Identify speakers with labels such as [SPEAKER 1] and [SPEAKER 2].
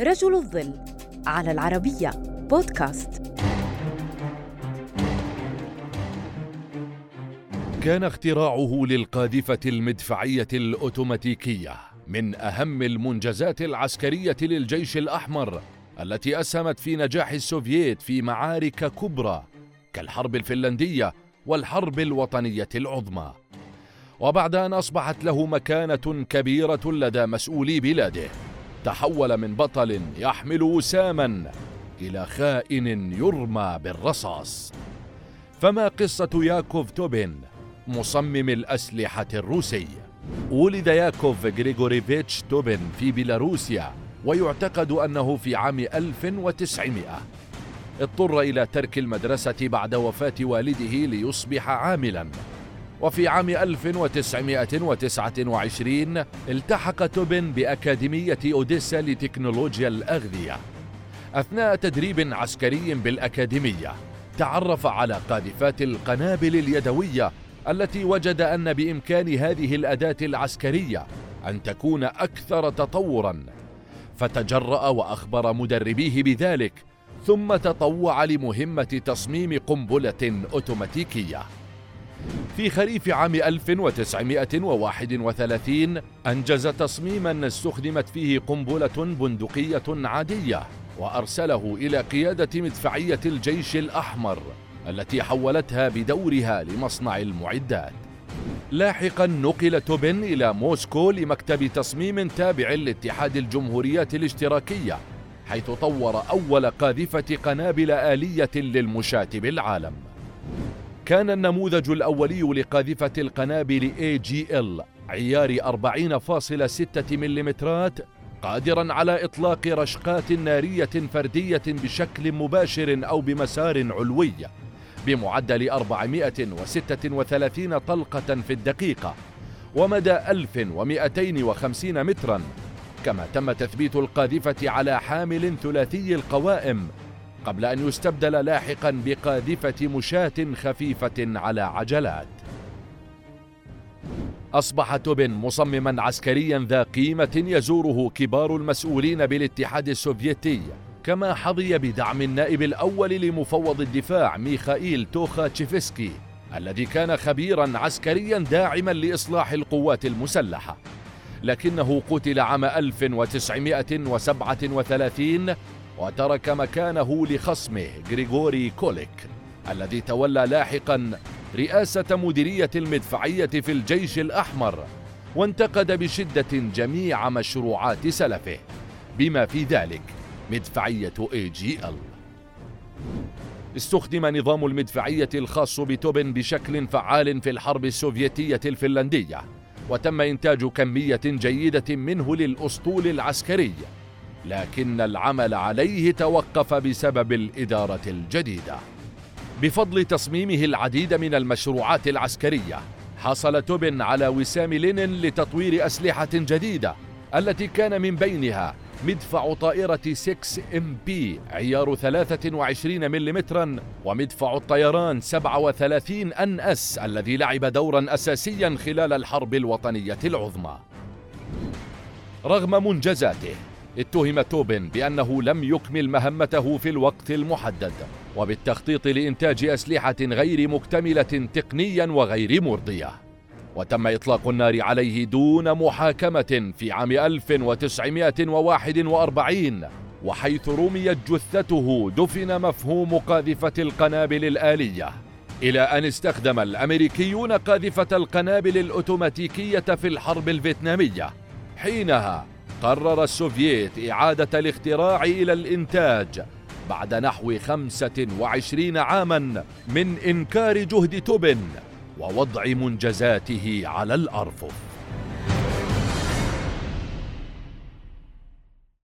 [SPEAKER 1] رجل الظل على العربية بودكاست.
[SPEAKER 2] كان اختراعه للقاذفة المدفعية الأوتوماتيكية من أهم المنجزات العسكرية للجيش الأحمر التي أسهمت في نجاح السوفييت في معارك كبرى كالحرب الفنلندية والحرب الوطنية العظمى. وبعد أن أصبحت له مكانة كبيرة لدى مسؤولي بلاده تحول من بطل يحمل وساما إلى خائن يرمى بالرصاص. فما قصة ياكوف توبين مصمم الأسلحة الروسي؟ ولد ياكوف غريغوريفيتش توبين في بيلاروسيا ويعتقد أنه في عام 1900 اضطر إلى ترك المدرسة بعد وفاة والده ليصبح عاملا. وفي عام 1929 التحق توبن بأكاديمية أوديسا لتكنولوجيا الأغذية. أثناء تدريب عسكري بالأكاديمية تعرف على قاذفات القنابل اليدوية التي وجد أن بإمكان هذه الأداة العسكرية أن تكون أكثر تطورا. فتجرأ وأخبر مدربيه بذلك ثم تطوع لمهمة تصميم قنبلة أوتوماتيكية. في خريف عام 1931 أنجز تصميما استخدمت فيه قنبلة بندقية عادية وأرسله إلى قيادة مدفعية الجيش الأحمر التي حولتها بدورها لمصنع المعدات. لاحقا نقل توبن إلى موسكو لمكتب تصميم تابع لاتحاد الجمهوريات الاشتراكية حيث طور أول قاذفة قنابل آلية للمشاة بالعالم. كان النموذج الأولي لقاذفة القنابل AGL عيار 40.6 ملم قادرا على إطلاق رشقات نارية فردية بشكل مباشر أو بمسار علوي بمعدل 436 طلقة في الدقيقة ومدى 1250 مترا كما تم تثبيت القاذفة على حامل ثلاثي القوائم. قبل أن يستبدل لاحقا بقاذفة مشاة خفيفة على عجلات. أصبح توبن مصمما عسكريا ذا قيمة يزوره كبار المسؤولين بالاتحاد السوفيتي كما حظي بدعم النائب الأول لمفوض الدفاع ميخائيل توخا تشيفسكي الذي كان خبيرا عسكريا داعما لإصلاح القوات المسلحة. لكنه قتل عام 1937 وترك مكانه لخصمه غريغوري كوليك الذي تولى لاحقا رئاسة مديرية المدفعية في الجيش الأحمر وانتقد بشدة جميع مشروعات سلفه بما في ذلك مدفعية AGL استخدم نظام المدفعية الخاص بتوبن بشكل فعال في الحرب السوفيتية الفنلندية وتم إنتاج كمية جيدة منه للأسطول العسكري. لكن العمل عليه توقف بسبب الإدارة الجديدة بفضل تصميمه العديد من المشروعات العسكرية حصل توبن على وسام لينين لتطوير أسلحة جديدة التي كان من بينها مدفع طائرة 6 ام بي عيار 23 ملم ومدفع الطيران 37 ان اس الذي لعب دورا اساسيا خلال الحرب الوطنية العظمى. رغم منجزاته اتهم توبن بأنه لم يكمل مهمته في الوقت المحدد وبالتخطيط لإنتاج أسلحة غير مكتملة تقنيا وغير مرضية. وتم إطلاق النار عليه دون محاكمة في عام 1941 وحيث رميت جثته دفن مفهوم قاذفة القنابل الآلية. إلى أن استخدم الأمريكيون قاذفة القنابل الأوتوماتيكية في الحرب الفيتنامية حينها قرر السوفييت إعادة الاختراع إلى الإنتاج بعد نحو 25 عاما من إنكار جهد توبن ووضع منجزاته على الأرفف.